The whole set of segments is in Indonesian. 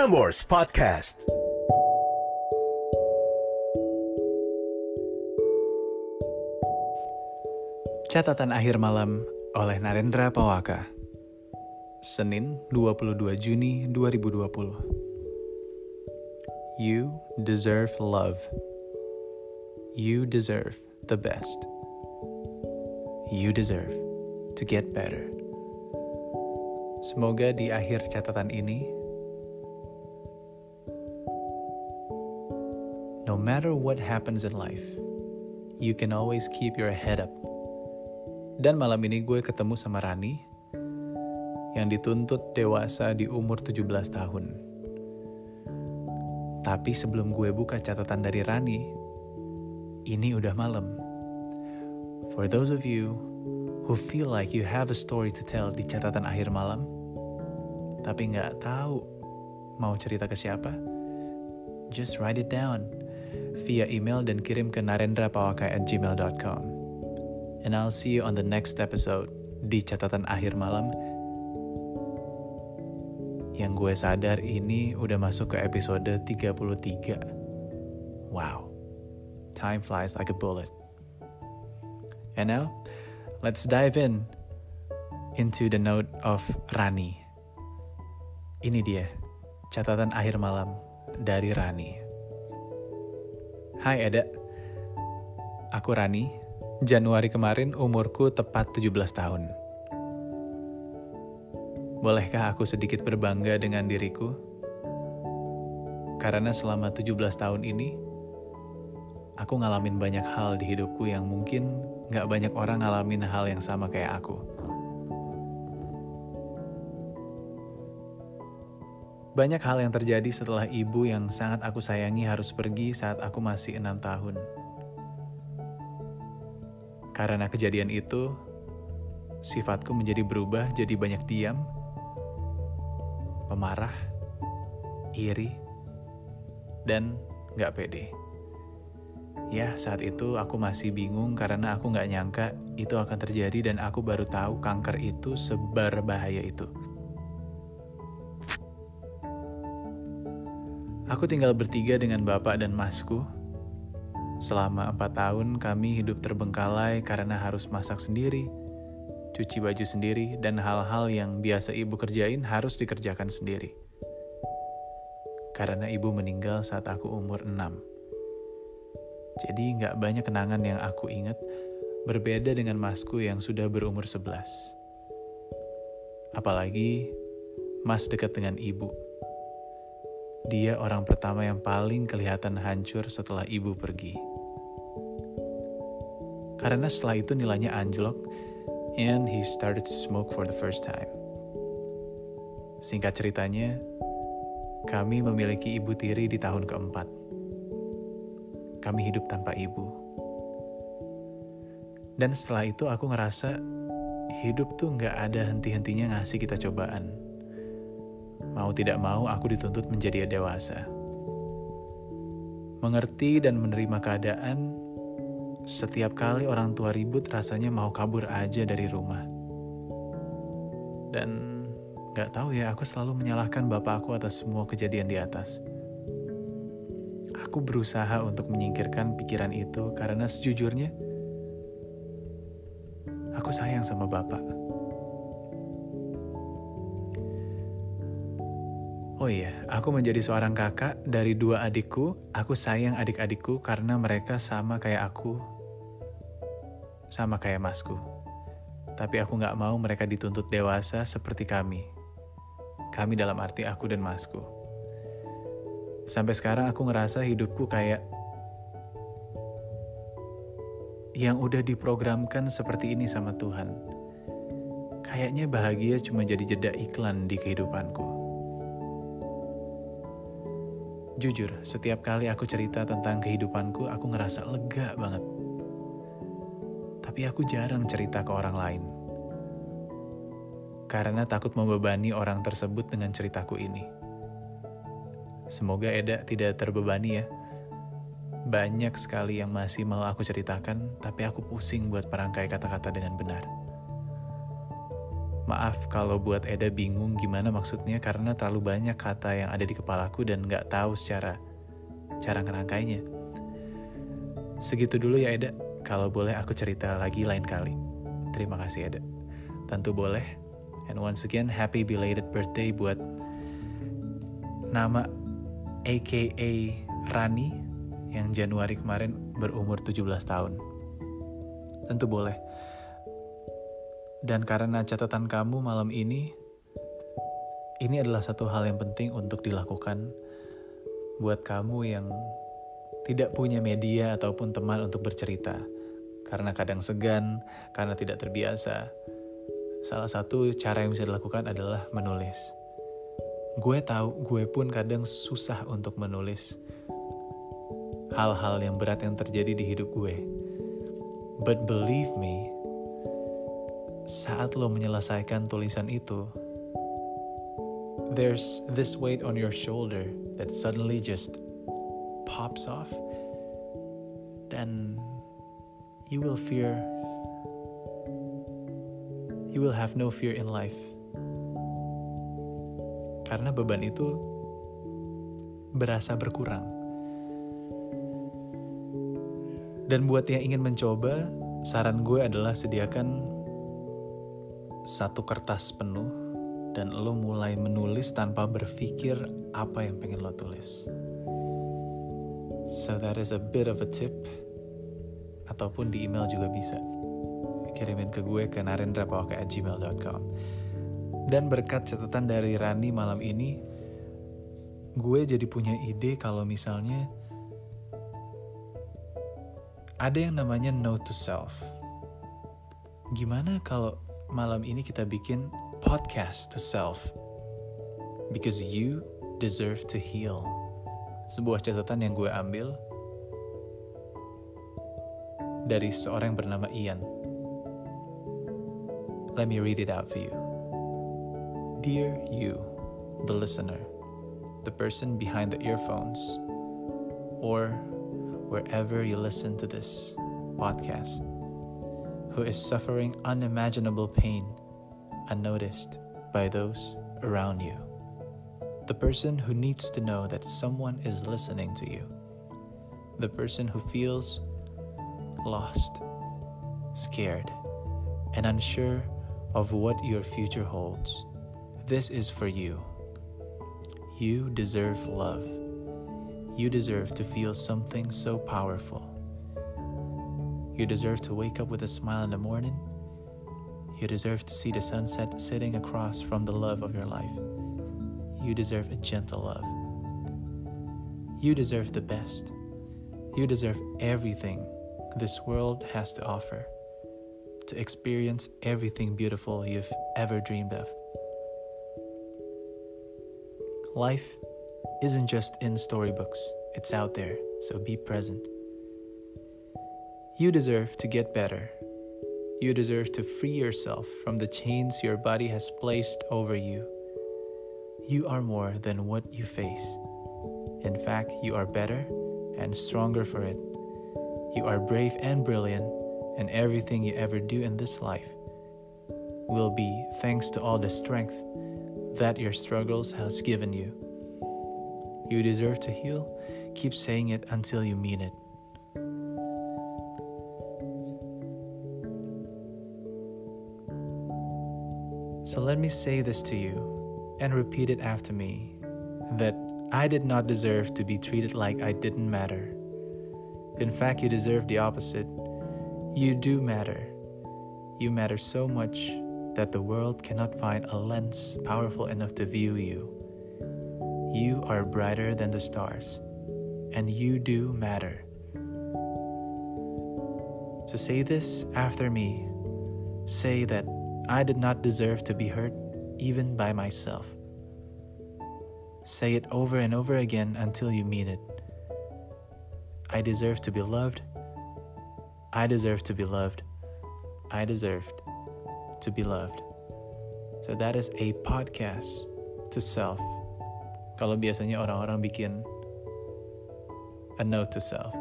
Prambors Podcast. Catatan akhir malam oleh Narendra Pawaka. Senin 22 Juni 2020. You deserve love. You deserve the best. You deserve to get better. Semoga di akhir catatan ini, no matter what happens in life, you can always keep your head up dan malam ini gue ketemu sama Rani yang dituntut dewasa di umur 17 tahun. Tapi sebelum gue buka catatan dari Rani, ini udah malam. For those of you who feel like you have a story to tell di catatan akhir malam, tapi nggak tahu mau cerita ke siapa, just write it down via email dan kirim ke narendrapawaka@gmail.com and I'll see you on the next episode di catatan akhir malam. Yang gue sadar ini udah masuk ke episode 33. Wow, time flies like a bullet. And now, let's dive in into the note of Rani. Ini dia, catatan akhir malam dari Rani. Hai Eda, aku Rani, Januari kemarin umurku tepat 17 tahun. Bolehkah aku sedikit berbangga dengan diriku? Karena selama 17 tahun ini, aku ngalamin banyak hal di hidupku yang mungkin gak banyak orang ngalamin hal yang sama kayak aku. Banyak hal yang terjadi setelah ibu yang sangat aku sayangi harus pergi saat aku masih enam tahun. Karena kejadian itu, sifatku menjadi berubah jadi banyak diam, pemarah, iri, dan gak pede. Ya, saat itu aku masih bingung karena aku gak nyangka itu akan terjadi dan aku baru tahu kanker itu seberbahaya itu. Aku tinggal bertiga dengan bapak dan masku, Selama empat tahun kami hidup terbengkalai karena harus masak sendiri, cuci baju sendiri, dan hal-hal yang biasa ibu kerjain harus dikerjakan sendiri. Karena ibu meninggal saat aku umur enam. Jadi nggak banyak kenangan yang aku ingat, berbeda dengan masku yang sudah berumur sebelas. Apalagi mas dekat dengan ibu. Dia orang pertama yang paling kelihatan hancur setelah ibu pergi karena setelah itu nilainya anjlok and he started to smoke for the first time. Singkat ceritanya, kami memiliki ibu tiri di tahun keempat. Kami hidup tanpa ibu. Dan setelah itu aku ngerasa hidup tuh nggak ada henti-hentinya ngasih kita cobaan. Mau tidak mau aku dituntut menjadi dewasa. Mengerti dan menerima keadaan setiap kali orang tua ribut rasanya mau kabur aja dari rumah. Dan gak tahu ya, aku selalu menyalahkan bapak aku atas semua kejadian di atas. Aku berusaha untuk menyingkirkan pikiran itu karena sejujurnya, aku sayang sama bapak. Oh iya, aku menjadi seorang kakak dari dua adikku. Aku sayang adik-adikku karena mereka sama kayak aku, sama kayak masku. Tapi aku gak mau mereka dituntut dewasa seperti kami. Kami dalam arti aku dan masku. Sampai sekarang aku ngerasa hidupku kayak yang udah diprogramkan seperti ini sama Tuhan. Kayaknya bahagia cuma jadi jeda iklan di kehidupanku. Jujur, setiap kali aku cerita tentang kehidupanku, aku ngerasa lega banget. Tapi aku jarang cerita ke orang lain. Karena takut membebani orang tersebut dengan ceritaku ini. Semoga Eda tidak terbebani ya. Banyak sekali yang masih mau aku ceritakan, tapi aku pusing buat perangkai kata-kata dengan benar. Maaf kalau buat Eda bingung gimana maksudnya karena terlalu banyak kata yang ada di kepalaku dan nggak tahu secara cara ngerangkainya. Segitu dulu ya Eda, kalau boleh aku cerita lagi lain kali. Terima kasih Eda. Tentu boleh. And once again, happy belated birthday buat nama AKA Rani yang Januari kemarin berumur 17 tahun. Tentu boleh. Dan karena catatan kamu malam ini, ini adalah satu hal yang penting untuk dilakukan buat kamu yang tidak punya media ataupun teman untuk bercerita. Karena kadang segan, karena tidak terbiasa. Salah satu cara yang bisa dilakukan adalah menulis. Gue tahu, gue pun kadang susah untuk menulis hal-hal yang berat yang terjadi di hidup gue. But believe me, saat lo menyelesaikan tulisan itu, there's this weight on your shoulder that suddenly just pops off, then you will fear, you will have no fear in life. Karena beban itu berasa berkurang. Dan buat yang ingin mencoba, saran gue adalah sediakan satu kertas penuh dan lo mulai menulis tanpa berpikir apa yang pengen lo tulis. So that is a bit of a tip. Ataupun di email juga bisa. Kirimin ke gue ke narendrapawaka@gmail.com. Dan berkat catatan dari Rani malam ini, gue jadi punya ide kalau misalnya ada yang namanya note to self. Gimana kalau malam ini kita bikin podcast to self. Because you deserve to heal. Sebuah catatan yang gue ambil dari seorang yang bernama Ian. Let me read it out for you. Dear you, the listener, the person behind the earphones, or wherever you listen to this podcast. Who is suffering unimaginable pain unnoticed by those around you. The person who needs to know that someone is listening to you. The person who feels lost, scared, and unsure of what your future holds. This is for you. You deserve love. You deserve to feel something so powerful you deserve to wake up with a smile in the morning. You deserve to see the sunset sitting across from the love of your life. You deserve a gentle love. You deserve the best. You deserve everything this world has to offer, to experience everything beautiful you've ever dreamed of. Life isn't just in storybooks, it's out there, so be present. You deserve to get better. You deserve to free yourself from the chains your body has placed over you. You are more than what you face. In fact, you are better and stronger for it. You are brave and brilliant, and everything you ever do in this life will be thanks to all the strength that your struggles has given you. You deserve to heal. Keep saying it until you mean it. Let me say this to you and repeat it after me that I did not deserve to be treated like I didn't matter. In fact, you deserve the opposite. You do matter. You matter so much that the world cannot find a lens powerful enough to view you. You are brighter than the stars, and you do matter. So say this after me. Say that I did not deserve to be hurt even by myself. Say it over and over again until you mean it. I deserve to be loved. I deserve to be loved. I deserved to be loved. So that is a podcast to self. Kalau biasanya orang-orang bikin a note to self.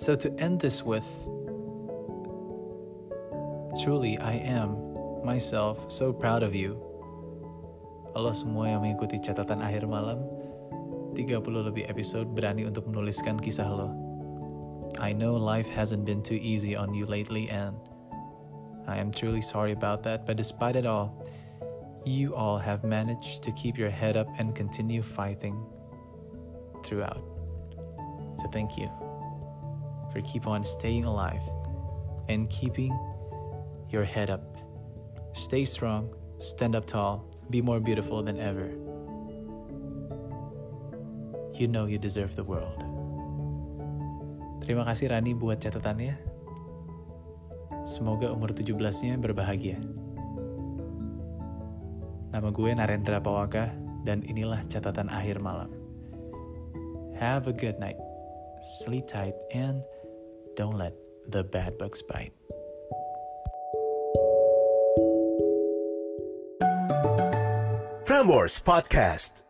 So to end this with Truly, I am myself so proud of you. Halo semua yang mengikuti catatan akhir malam, 30 lebih episode berani untuk menuliskan kisah lo. I know life hasn't been too easy on you lately and I am truly sorry about that, but despite it all, you all have managed to keep your head up and continue fighting throughout. So thank you for keep on staying alive and keeping your head up. Stay strong, stand up tall, be more beautiful than ever. You know you deserve the world. Terima kasih Rani buat catatannya. Semoga umur 17-nya berbahagia. Nama gue Narendra Pawaka dan inilah catatan akhir malam. Have a good night. Sleep tight and don't let the bad bugs bite. Frameworks Podcast.